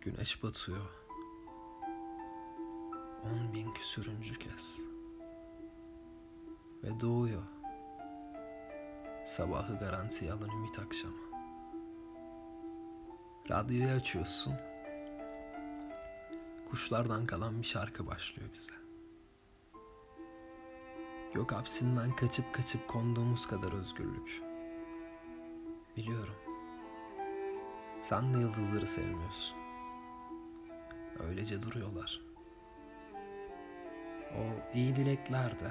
Güneş batıyor. On bin küsürüncü kez. Ve doğuyor. Sabahı garantiye alan ümit akşamı. Radyoyu açıyorsun. Kuşlardan kalan bir şarkı başlıyor bize. Gök hapsinden kaçıp kaçıp konduğumuz kadar özgürlük. Biliyorum. Sen de yıldızları sevmiyorsun. Öylece duruyorlar. O iyi dilekler de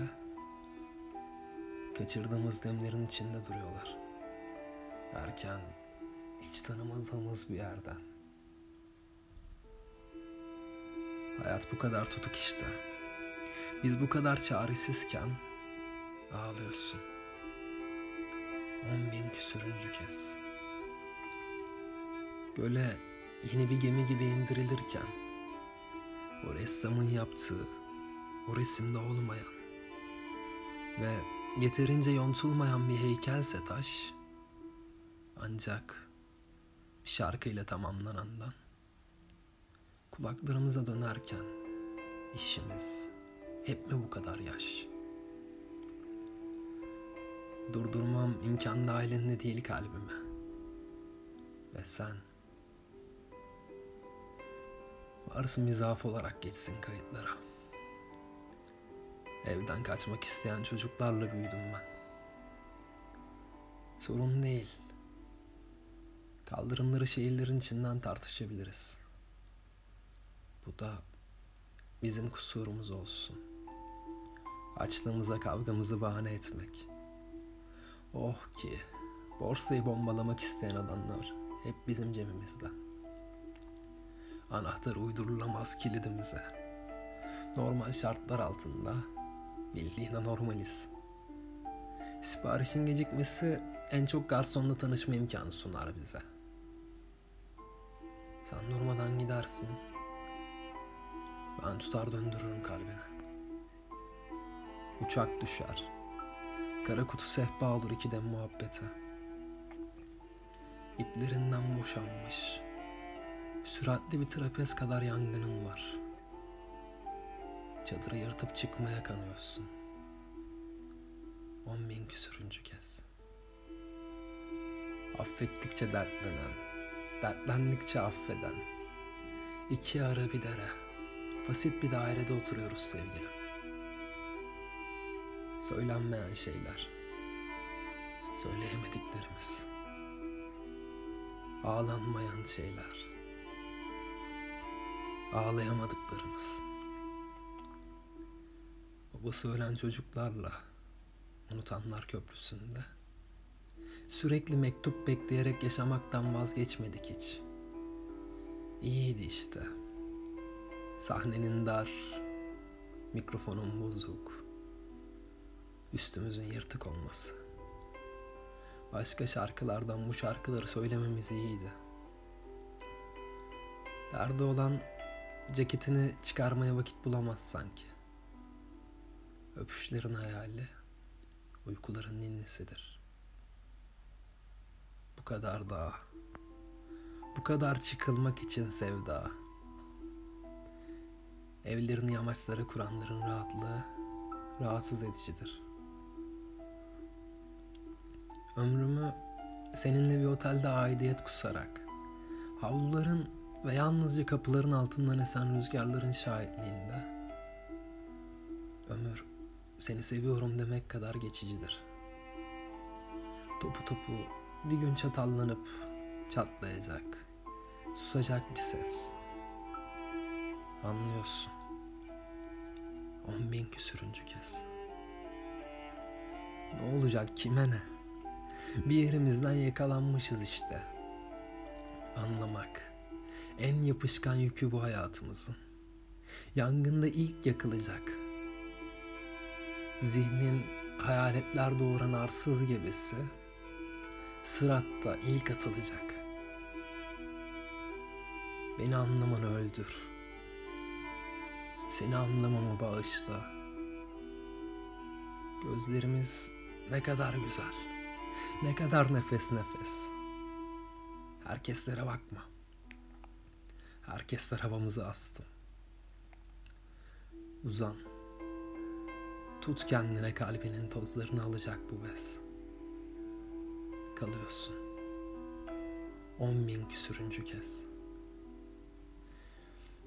kaçırdığımız demlerin içinde duruyorlar. Derken hiç tanımadığımız bir yerden. Hayat bu kadar tutuk işte. Biz bu kadar çaresizken ağlıyorsun. On bin küsürüncü kez. Göle yeni bir gemi gibi indirilirken o ressamın yaptığı o resimde olmayan ve yeterince yontulmayan bir heykelse taş ancak şarkıyla tamamlanandan kulaklarımıza dönerken işimiz hep mi bu kadar yaş? Durdurmam imkan dahilinde değil kalbime. Ve sen varsın mizaf olarak geçsin kayıtlara. Evden kaçmak isteyen çocuklarla büyüdüm ben. Sorun değil. Kaldırımları şehirlerin içinden tartışabiliriz. Bu da bizim kusurumuz olsun. Açlığımıza kavgamızı bahane etmek. Oh ki borsayı bombalamak isteyen adamlar hep bizim cebimizden. Anahtar uydurulamaz kilidimize. Normal şartlar altında bildiğin normaliz. Siparişin gecikmesi en çok garsonla tanışma imkanı sunar bize. Sen durmadan gidersin. Ben tutar döndürürüm kalbini. Uçak düşer. Kara kutu sehpa olur ikiden muhabbete. İplerinden boşanmış. Süratli bir trapez kadar yangının var. Çadırı yırtıp çıkmaya kanıyorsun. On bin küsürüncü kez. Affettikçe dertlenen, dertlendikçe affeden. İki ara bir dere, fasit bir dairede oturuyoruz sevgilim. Söylenmeyen şeyler, söyleyemediklerimiz. Ağlanmayan şeyler, ağlayamadıklarımız. Babası ölen çocuklarla unutanlar köprüsünde sürekli mektup bekleyerek yaşamaktan vazgeçmedik hiç. İyiydi işte. Sahnenin dar, mikrofonun bozuk, üstümüzün yırtık olması. Başka şarkılardan bu şarkıları söylememiz iyiydi. Derdi olan ceketini çıkarmaya vakit bulamaz sanki. Öpüşlerin hayali, uykuların ninnisidir. Bu kadar da, bu kadar çıkılmak için sevda. Evlerini yamaçlara kuranların rahatlığı rahatsız edicidir. Ömrümü seninle bir otelde aidiyet kusarak, havluların ve yalnızca kapıların altından esen rüzgarların şahitliğinde, ömür seni seviyorum demek kadar geçicidir. Topu topu bir gün çatallanıp çatlayacak, susacak bir ses. Anlıyorsun. On bin küsürüncü kez. Ne olacak kime ne? Bir yerimizden yakalanmışız işte. Anlamak. En yapışkan yükü bu hayatımızın. Yangında ilk yakılacak. Zihnin hayaletler doğuran arsız gebesi sıratta ilk atılacak. Beni anlamanı öldür. Seni anlamamı bağışla. Gözlerimiz ne kadar güzel. Ne kadar nefes nefes. Herkeslere bakma. Herkesler havamızı astı. Uzan. Tut kendine kalbinin tozlarını alacak bu bez. Kalıyorsun. On bin küsürüncü kez.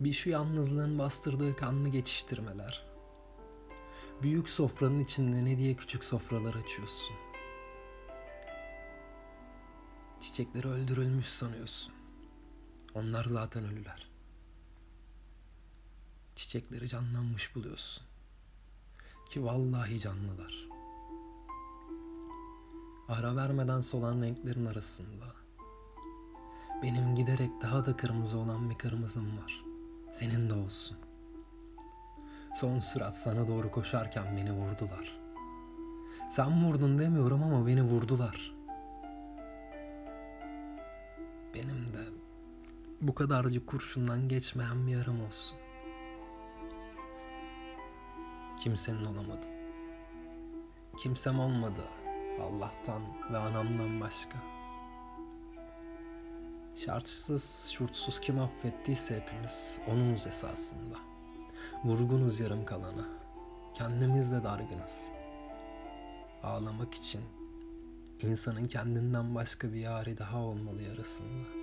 Bir şu yalnızlığın bastırdığı kanlı geçiştirmeler. Büyük sofranın içinde ne diye küçük sofralar açıyorsun. Çiçekleri öldürülmüş sanıyorsun. Onlar zaten ölüler. Çiçekleri canlanmış buluyorsun. Ki vallahi canlılar. Ara vermeden solan renklerin arasında benim giderek daha da kırmızı olan bir kırmızım var. Senin de olsun. Son sürat sana doğru koşarken beni vurdular. Sen vurdun demiyorum ama beni vurdular. Bu kadarcık kurşundan geçmeyen bir yarım olsun. Kimsenin olamadım. Kimsem olmadı Allah'tan ve anamdan başka. Şartsız, şurtsuz kim affettiyse hepimiz onunuz esasında. Vurgunuz yarım kalana. Kendimizle dargınız. Ağlamak için insanın kendinden başka bir yari daha olmalı yarısında.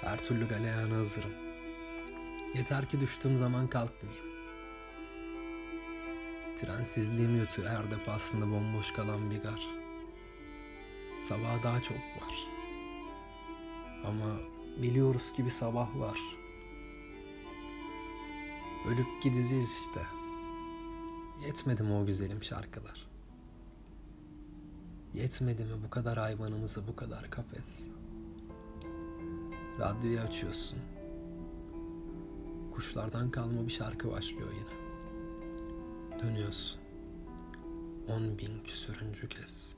Her türlü galeyana hazırım. Yeter ki düştüğüm zaman kalkmayayım. Trensizliğim yutuyor her defasında bomboş kalan bir gar. Sabah daha çok var. Ama biliyoruz ki bir sabah var. Ölüp gideceğiz işte. Yetmedi mi o güzelim şarkılar? Yetmedi mi bu kadar hayvanımızı bu kadar kafes? Radyoyu açıyorsun. Kuşlardan kalma bir şarkı başlıyor yine. Dönüyorsun. On bin küsürüncü kez.